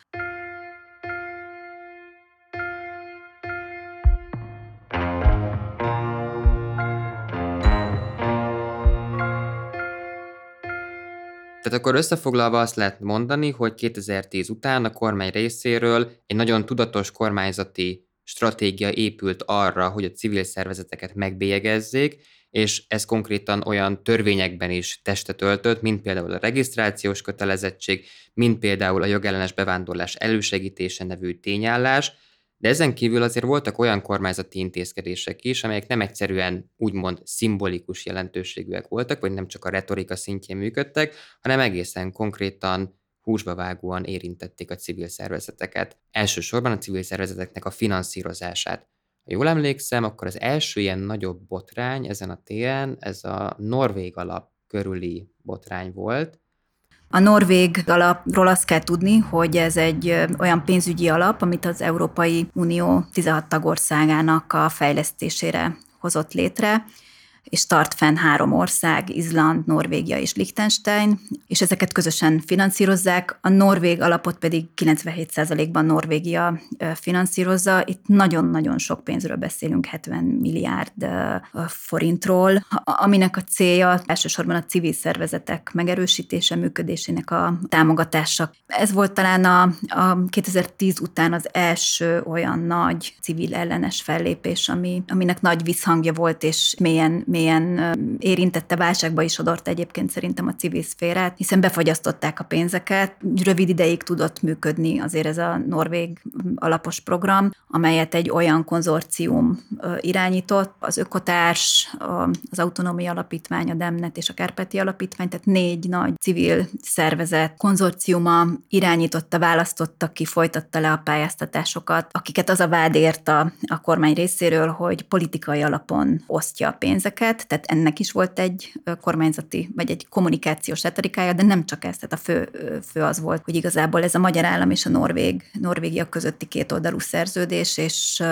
Tehát akkor összefoglalva azt lehet mondani, hogy 2010 után a kormány részéről egy nagyon tudatos kormányzati stratégia épült arra, hogy a civil szervezeteket megbélyegezzék, és ez konkrétan olyan törvényekben is testet öltött, mint például a regisztrációs kötelezettség, mint például a jogellenes bevándorlás elősegítése nevű tényállás, de ezen kívül azért voltak olyan kormányzati intézkedések is, amelyek nem egyszerűen úgymond szimbolikus jelentőségűek voltak, vagy nem csak a retorika szintjén működtek, hanem egészen konkrétan húsba vágóan érintették a civil szervezeteket. Elsősorban a civil szervezeteknek a finanszírozását. Ha jól emlékszem, akkor az első ilyen nagyobb botrány ezen a téren, ez a Norvég alap körüli botrány volt,
a Norvég alapról azt kell tudni, hogy ez egy olyan pénzügyi alap, amit az Európai Unió 16 tagországának a fejlesztésére hozott létre, és tart fenn három ország, Izland, Norvégia és Liechtenstein, és ezeket közösen finanszírozzák. A norvég alapot pedig 97%-ban Norvégia finanszírozza. Itt nagyon-nagyon sok pénzről beszélünk, 70 milliárd forintról, aminek a célja elsősorban a civil szervezetek megerősítése, működésének a támogatása. Ez volt talán a, a 2010 után az első olyan nagy civil ellenes fellépés, ami, aminek nagy visszhangja volt, és mélyen, mélyen mélyen érintette válságba is adott egyébként szerintem a civil szférát, hiszen befagyasztották a pénzeket, rövid ideig tudott működni azért ez a norvég alapos program, amelyet egy olyan konzorcium irányított, az Ökotárs, az Autonómia Alapítvány, a Demnet és a Kárpáti Alapítvány, tehát négy nagy civil szervezet konzorciuma irányította, választotta ki, folytatta le a pályáztatásokat, akiket az a vád ért a, kormány részéről, hogy politikai alapon osztja a pénzeket, tehát ennek is volt egy kormányzati, vagy egy kommunikációs retorikája, de nem csak ez, tehát a fő, fő az volt, hogy igazából ez a magyar állam és a Norvég, Norvégia közötti kétoldalú szerződés, és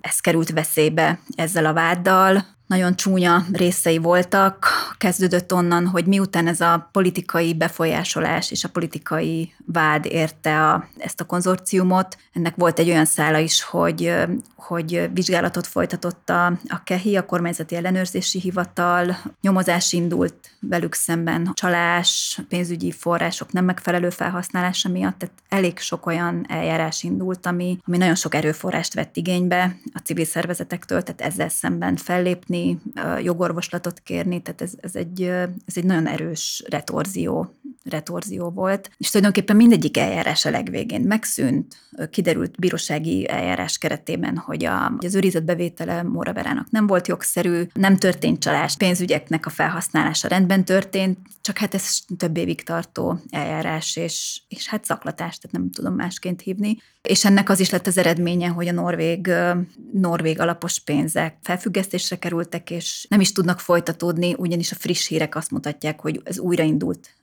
ez került veszélybe ezzel a váddal, nagyon csúnya részei voltak. Kezdődött onnan, hogy miután ez a politikai befolyásolás és a politikai vád érte a, ezt a konzorciumot, ennek volt egy olyan szála is, hogy, hogy vizsgálatot folytatott a, a KEHI, a Kormányzati Ellenőrzési Hivatal, nyomozás indult velük szemben, csalás, pénzügyi források nem megfelelő felhasználása miatt, tehát elég sok olyan eljárás indult, ami, ami nagyon sok erőforrást vett igénybe a civil szervezetektől, tehát ezzel szemben fellépni, jogorvoslatot kérni, tehát ez, ez, egy, ez egy nagyon erős retorzió retorzió volt, és tulajdonképpen mindegyik eljárás a legvégén megszűnt, kiderült bírósági eljárás keretében, hogy a, az őrizet bevétele Móraverának nem volt jogszerű, nem történt csalás, pénzügyeknek a felhasználása rendben történt, csak hát ez több évig tartó eljárás, és, és hát zaklatás, tehát nem tudom másként hívni. És ennek az is lett az eredménye, hogy a norvég, norvég alapos pénzek felfüggesztésre kerültek, és nem is tudnak folytatódni, ugyanis a friss hírek azt mutatják, hogy ez újraindult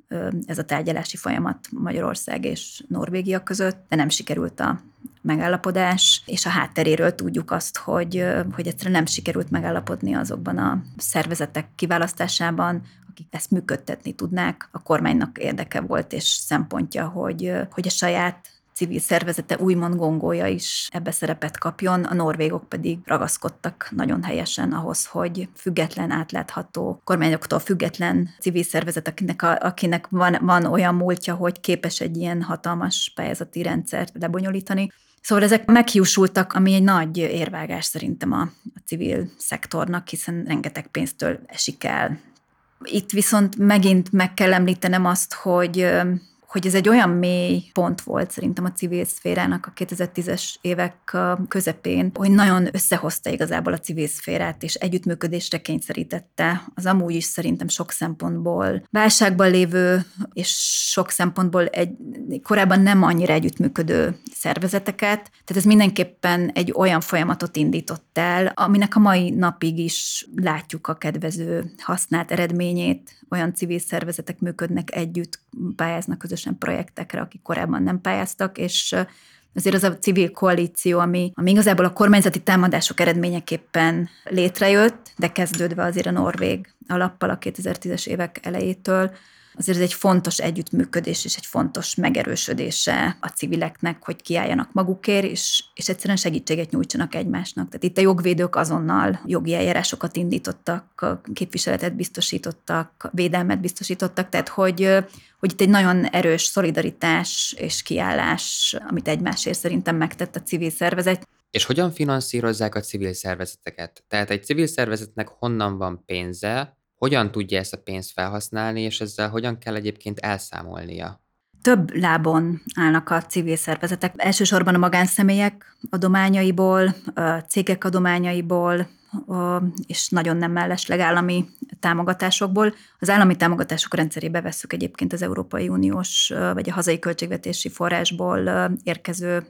ez a tárgyalási folyamat Magyarország és Norvégia között, de nem sikerült a megállapodás, és a hátteréről tudjuk azt, hogy, hogy egyszerűen nem sikerült megállapodni azokban a szervezetek kiválasztásában, akik ezt működtetni tudnák. A kormánynak érdeke volt és szempontja, hogy, hogy a saját civil szervezete úgymond gongolja is ebbe szerepet kapjon, a norvégok pedig ragaszkodtak nagyon helyesen ahhoz, hogy független, átlátható, kormányoktól független civil szervezet, akinek, a, akinek van, van olyan múltja, hogy képes egy ilyen hatalmas pályázati rendszert lebonyolítani. Szóval ezek meghiúsultak, ami egy nagy érvágás szerintem a, a civil szektornak, hiszen rengeteg pénztől esik el. Itt viszont megint meg kell említenem azt, hogy hogy ez egy olyan mély pont volt szerintem a civil szférának a 2010-es évek közepén, hogy nagyon összehozta igazából a civil szférát, és együttműködésre kényszerítette az amúgy is szerintem sok szempontból válságban lévő, és sok szempontból egy korábban nem annyira együttműködő szervezeteket. Tehát ez mindenképpen egy olyan folyamatot indított el, aminek a mai napig is látjuk a kedvező használt eredményét, olyan civil szervezetek működnek együtt, pályáznak közösen projektekre, akik korábban nem pályáztak, és azért az a civil koalíció, ami, ami igazából a kormányzati támadások eredményeképpen létrejött, de kezdődve azért a Norvég alappal a 2010-es évek elejétől, azért ez egy fontos együttműködés és egy fontos megerősödése a civileknek, hogy kiálljanak magukért, és, és egyszerűen segítséget nyújtsanak egymásnak. Tehát itt a jogvédők azonnal jogi eljárásokat indítottak, képviseletet biztosítottak, védelmet biztosítottak, tehát hogy, hogy itt egy nagyon erős szolidaritás és kiállás, amit egymásért szerintem megtett a civil szervezet.
És hogyan finanszírozzák a civil szervezeteket? Tehát egy civil szervezetnek honnan van pénze, hogyan tudja ezt a pénzt felhasználni, és ezzel hogyan kell egyébként elszámolnia?
Több lábon állnak a civil szervezetek. Elsősorban a magánszemélyek adományaiból, a cégek adományaiból, és nagyon nem mellesleg állami támogatásokból. Az állami támogatások rendszerébe vesszük egyébként az Európai Uniós vagy a hazai költségvetési forrásból érkező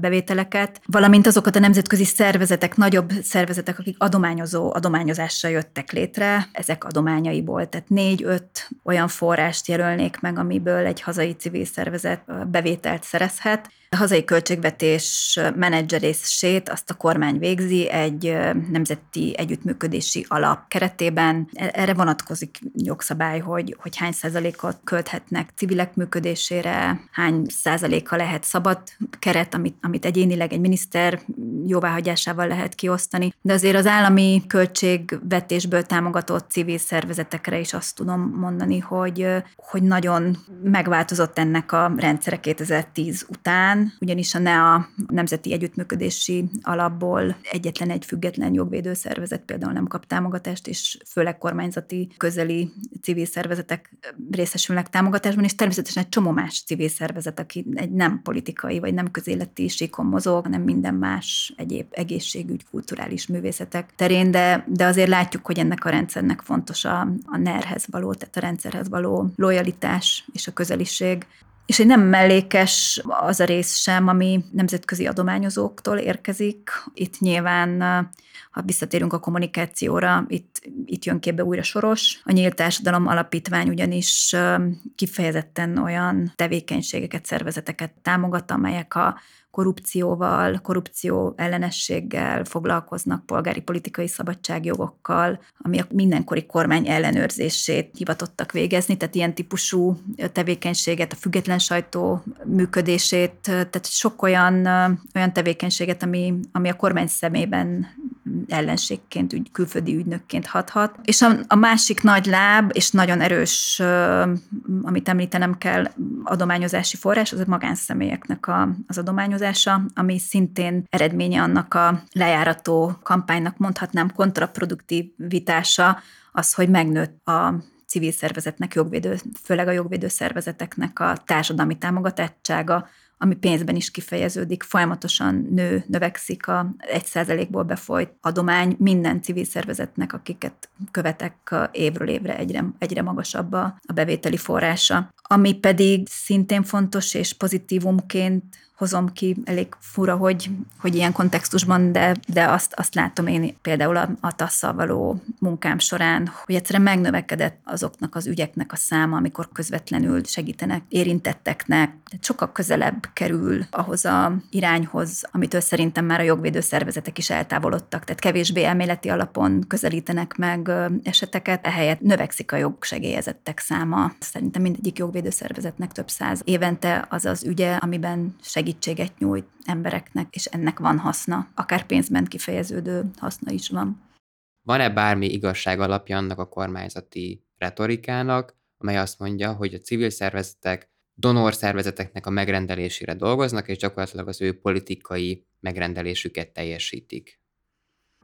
bevételeket, valamint azokat a nemzetközi szervezetek, nagyobb szervezetek, akik adományozó adományozással jöttek létre, ezek adományaiból. Tehát négy-öt olyan forrást jelölnék meg, amiből egy hazai civil szervezet bevételt szerezhet. A hazai költségvetés menedzserését azt a kormány végzi egy nemzeti együttműködési alap keretében. E, erre vonatkozik jogszabály, hogy, hogy hány százalékot költhetnek civilek működésére, hány százaléka lehet szabad keret, amit, amit egyénileg egy miniszter jóváhagyásával lehet kiosztani. De azért az állami költségvetésből támogatott civil szervezetekre is azt tudom mondani, hogy, hogy nagyon megváltozott ennek a rendszere 2010 után, ugyanis a NEA Nemzeti Együttműködési Alapból egyetlen egy független jogvédő szervezet például nem kap támogatást, és főleg kormányzati közeli civil szervezetek részesülnek támogatásban, és természetesen egy csomó más civil szervezet, aki egy nem politikai vagy nem közéleti síkon mozog, hanem minden más egyéb egészségügy, kulturális művészetek terén, de, de azért látjuk, hogy ennek a rendszernek fontos a, a NER-hez való, tehát a rendszerhez való lojalitás és a közeliség. És egy nem mellékes az a rész sem, ami nemzetközi adományozóktól érkezik. Itt nyilván, ha visszatérünk a kommunikációra, itt, itt jön képbe újra Soros. A Nyílt Társadalom Alapítvány ugyanis kifejezetten olyan tevékenységeket, szervezeteket támogat, amelyek a korrupcióval, korrupció ellenességgel foglalkoznak, polgári politikai szabadságjogokkal, ami a mindenkori kormány ellenőrzését hivatottak végezni, tehát ilyen típusú tevékenységet, a független sajtó működését, tehát sok olyan, olyan tevékenységet, ami, ami a kormány szemében ellenségként, ügy, külföldi ügynökként hathat. És a, a másik nagy láb, és nagyon erős, amit említenem kell, adományozási forrás, az a magánszemélyeknek a, az adományozása, ami szintén eredménye annak a lejárató kampánynak mondhatnám kontraproduktív vitása, az, hogy megnőtt a civil szervezetnek, jogvédő, főleg a jogvédő szervezeteknek a társadalmi támogatottsága, ami pénzben is kifejeződik, folyamatosan nő, növekszik a egy százalékból befolyt adomány minden civil szervezetnek, akiket követek évről évre egyre, egyre magasabb a, a bevételi forrása. Ami pedig szintén fontos és pozitívumként hozom ki, elég fura, hogy, hogy ilyen kontextusban, de, de azt, azt látom én például a, a tasz való munkám során, hogy egyszerűen megnövekedett azoknak az ügyeknek a száma, amikor közvetlenül segítenek érintetteknek, de sokkal közelebb kerül ahhoz a irányhoz, amitől szerintem már a jogvédő szervezetek is eltávolodtak, tehát kevésbé elméleti alapon közelítenek meg eseteket, ehelyett növekszik a jogsegélyezettek száma. Szerintem mindegyik jogvédő szervezetnek több száz évente az az ügye, amiben segít segítséget nyújt embereknek, és ennek van haszna, akár pénzben kifejeződő haszna is van.
Van-e bármi igazság alapja annak a kormányzati retorikának, amely azt mondja, hogy a civil szervezetek donor szervezeteknek a megrendelésére dolgoznak, és gyakorlatilag az ő politikai megrendelésüket teljesítik?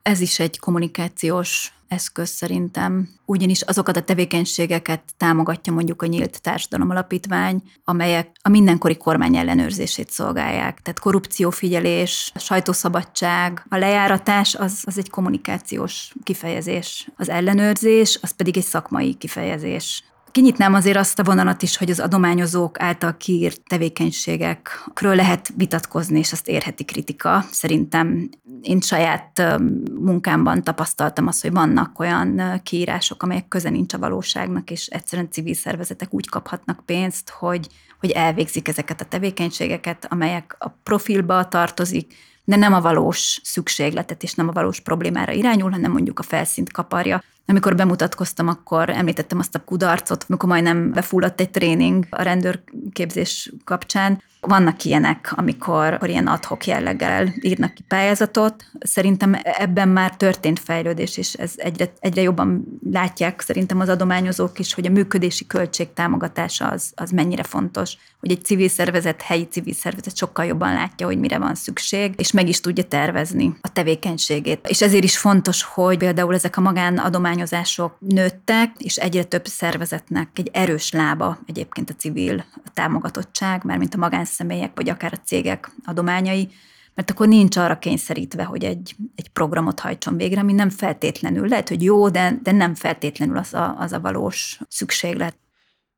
Ez is egy kommunikációs eszköz szerintem, ugyanis azokat a tevékenységeket támogatja mondjuk a Nyílt Társadalom Alapítvány, amelyek a mindenkori kormány ellenőrzését szolgálják. Tehát korrupciófigyelés, sajtószabadság, a lejáratás az, az egy kommunikációs kifejezés. Az ellenőrzés az pedig egy szakmai kifejezés. Kinyitnám azért azt a vonalat is, hogy az adományozók által kiírt tevékenységekről lehet vitatkozni, és azt érheti kritika. Szerintem én saját munkámban tapasztaltam azt, hogy vannak olyan kiírások, amelyek köze nincs a valóságnak, és egyszerűen civil szervezetek úgy kaphatnak pénzt, hogy, hogy elvégzik ezeket a tevékenységeket, amelyek a profilba tartozik, de nem a valós szükségletet és nem a valós problémára irányul, hanem mondjuk a felszínt kaparja. Amikor bemutatkoztam, akkor említettem azt a kudarcot, amikor majdnem befulladt egy tréning a rendőrképzés kapcsán. Vannak ilyenek, amikor, ilyen adhok jelleggel írnak ki pályázatot. Szerintem ebben már történt fejlődés, és ez egyre, egyre jobban látják szerintem az adományozók is, hogy a működési költség támogatása az, az mennyire fontos, hogy egy civil szervezet, helyi civil szervezet sokkal jobban látja, hogy mire van szükség, és meg is tudja tervezni a tevékenységét. És ezért is fontos, hogy például ezek a magánadományok kormányozások nőttek, és egyre több szervezetnek egy erős lába egyébként a civil támogatottság, már mint a magánszemélyek, vagy akár a cégek adományai, mert akkor nincs arra kényszerítve, hogy egy, egy programot hajtson végre, ami nem feltétlenül, lehet, hogy jó, de, de nem feltétlenül az a, az a valós szükséglet.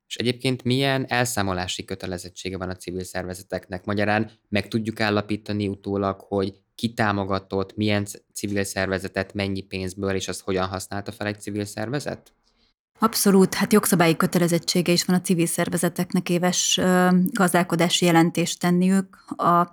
És egyébként milyen elszámolási kötelezettsége van a civil szervezeteknek? Magyarán meg tudjuk állapítani utólag, hogy ki támogatott, milyen civil szervezetet, mennyi pénzből, és azt hogyan használta fel egy civil szervezet?
Abszolút, hát jogszabályi kötelezettsége is van a civil szervezeteknek éves gazdálkodási jelentést tenniük. A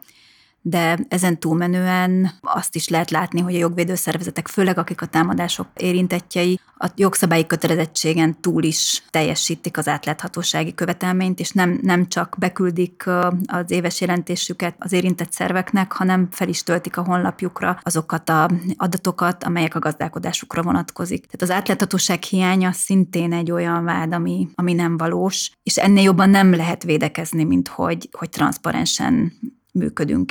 de ezen túlmenően azt is lehet látni, hogy a jogvédő szervezetek, főleg akik a támadások érintettjei, a jogszabályi kötelezettségen túl is teljesítik az átláthatósági követelményt, és nem, nem csak beküldik az éves jelentésüket az érintett szerveknek, hanem fel is töltik a honlapjukra azokat az adatokat, amelyek a gazdálkodásukra vonatkozik. Tehát az átláthatóság hiánya szintén egy olyan vád, ami, ami nem valós, és ennél jobban nem lehet védekezni, mint hogy, hogy transzparensen működünk.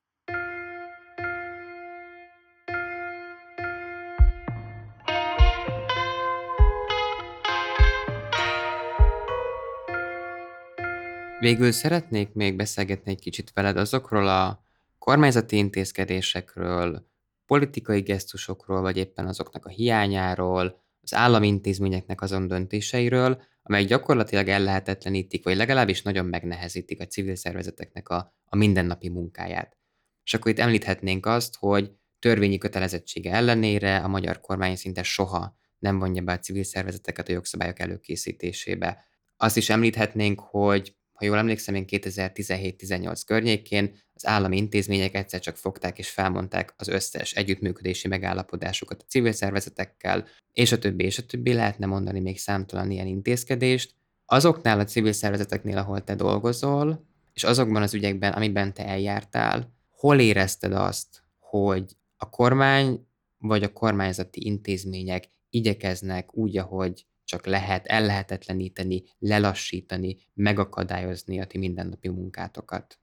Végül szeretnék még beszélgetni egy kicsit veled azokról a kormányzati intézkedésekről, politikai gesztusokról, vagy éppen azoknak a hiányáról, az állami intézményeknek azon döntéseiről, amelyek gyakorlatilag ellehetetlenítik, vagy legalábbis nagyon megnehezítik a civil szervezeteknek a, a mindennapi munkáját. És akkor itt említhetnénk azt, hogy törvényi kötelezettsége ellenére a magyar kormány szinte soha nem vonja be a civil szervezeteket a jogszabályok előkészítésébe. Azt is említhetnénk, hogy ha jól emlékszem, én 2017-18 környékén az állami intézmények egyszer csak fogták és felmondták az összes együttműködési megállapodásukat a civil szervezetekkel, és a többi, és a többi lehetne mondani még számtalan ilyen intézkedést. Azoknál a civil szervezeteknél, ahol te dolgozol, és azokban az ügyekben, amiben te eljártál, hol érezted azt, hogy a kormány vagy a kormányzati intézmények igyekeznek úgy, ahogy csak lehet ellehetetleníteni, lelassítani, megakadályozni a ti mindennapi munkátokat?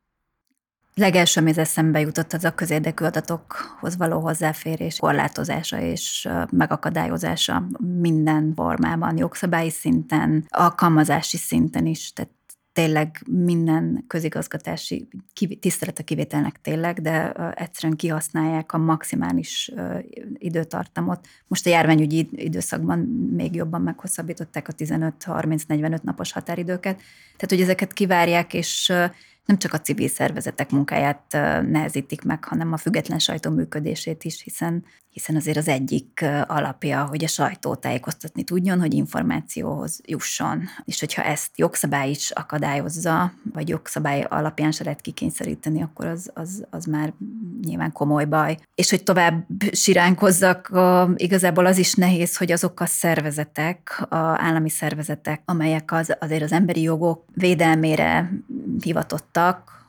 legelső, ami eszembe jutott, az a közérdekű adatokhoz való hozzáférés korlátozása és megakadályozása minden formában, jogszabályi szinten, alkalmazási szinten is. Tehát tényleg minden közigazgatási tisztelet a kivételnek tényleg, de egyszerűen kihasználják a maximális időtartamot. Most a járványügyi időszakban még jobban meghosszabbították a 15-30-45 napos határidőket, tehát hogy ezeket kivárják, és nem csak a civil szervezetek munkáját nehezítik meg, hanem a független sajtó működését is, hiszen, hiszen azért az egyik alapja, hogy a sajtó tájékoztatni tudjon, hogy információhoz jusson. És hogyha ezt jogszabály is akadályozza, vagy jogszabály alapján se lehet kikényszeríteni, akkor az, az, az már nyilván komoly baj. És hogy tovább siránkozzak, igazából az is nehéz, hogy azok a szervezetek, a állami szervezetek, amelyek az, azért az emberi jogok védelmére hivatott hallottak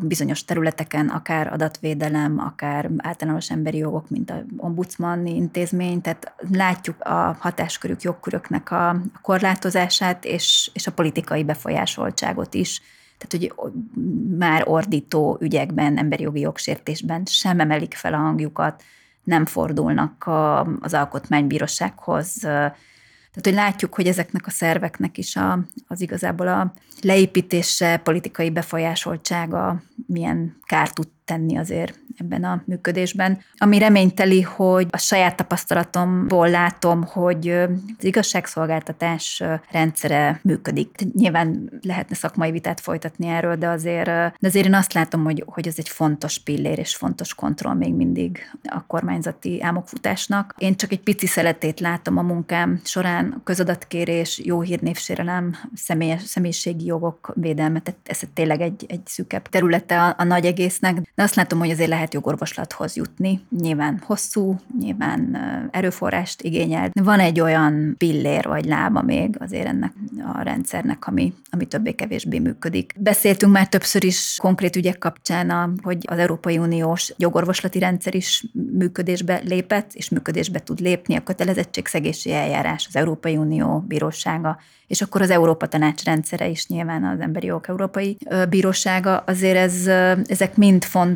bizonyos területeken, akár adatvédelem, akár általános emberi jogok, mint a ombudsmani intézmény, tehát látjuk a hatáskörük, jogköröknek a korlátozását, és, és a politikai befolyásoltságot is. Tehát, hogy már ordító ügyekben, emberi jogi jogsértésben sem emelik fel a hangjukat, nem fordulnak az alkotmánybírósághoz, tehát, hogy látjuk, hogy ezeknek a szerveknek is a, az igazából a leépítése, politikai befolyásoltsága milyen kárt tud tenni azért ebben a működésben. Ami reményteli, hogy a saját tapasztalatomból látom, hogy az igazságszolgáltatás rendszere működik. Nyilván lehetne szakmai vitát folytatni erről, de azért, de azért én azt látom, hogy, hogy ez egy fontos pillér és fontos kontroll még mindig a kormányzati álmokfutásnak. Én csak egy pici szeletét látom a munkám során, közadatkérés, jó hírnévsérelem, személyes, személyiségi jogok védelme, tehát ez tényleg egy, egy szűkebb területe a, a nagy egésznek, de azt látom, hogy azért lehet jogorvoslathoz jutni. Nyilván hosszú, nyilván erőforrást igényel. Van egy olyan pillér vagy lába még azért ennek a rendszernek, ami, ami többé-kevésbé működik. Beszéltünk már többször is konkrét ügyek kapcsán, hogy az Európai Uniós jogorvoslati rendszer is működésbe lépett, és működésbe tud lépni a kötelezettségszegési eljárás, az Európai Unió bírósága és akkor az Európa Tanács rendszere is nyilván az Emberi Jogok Európai Bírósága. Azért ez, ezek mind fontos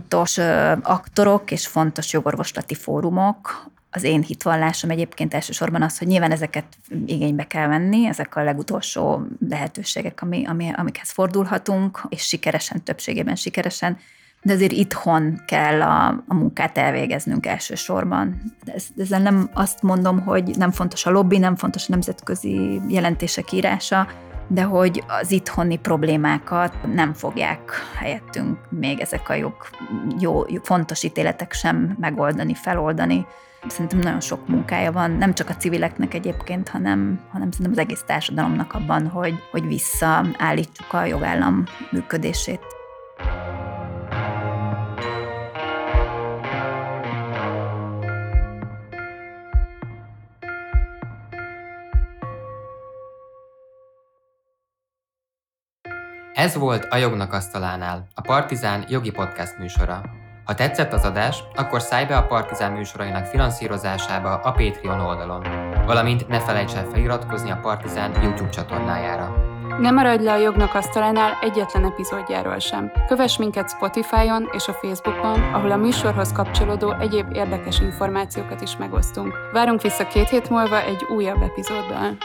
aktorok és fontos jogorvoslati fórumok, az én hitvallásom egyébként elsősorban az, hogy nyilván ezeket igénybe kell venni, ezek a legutolsó lehetőségek, ami, ami, amikhez fordulhatunk, és sikeresen, többségében sikeresen, de azért itthon kell a, a munkát elvégeznünk elsősorban. Ez, ezzel nem azt mondom, hogy nem fontos a lobby, nem fontos a nemzetközi jelentések írása, de hogy az itthoni problémákat nem fogják helyettünk még ezek a jog, jó, fontos ítéletek sem megoldani, feloldani. Szerintem nagyon sok munkája van, nem csak a civileknek egyébként, hanem, hanem szerintem az egész társadalomnak abban, hogy, hogy visszaállítsuk a jogállam működését.
Ez volt a Jognak Asztalánál, a Partizán jogi podcast műsora. Ha tetszett az adás, akkor szállj be a Partizán műsorainak finanszírozásába a Patreon oldalon, valamint ne felejts el feliratkozni a Partizán YouTube csatornájára.
Ne maradj le a Jognak Asztalánál egyetlen epizódjáról sem. Kövess minket Spotify-on és a Facebookon, ahol a műsorhoz kapcsolódó egyéb érdekes információkat is megosztunk. Várunk vissza két hét múlva egy újabb epizóddal.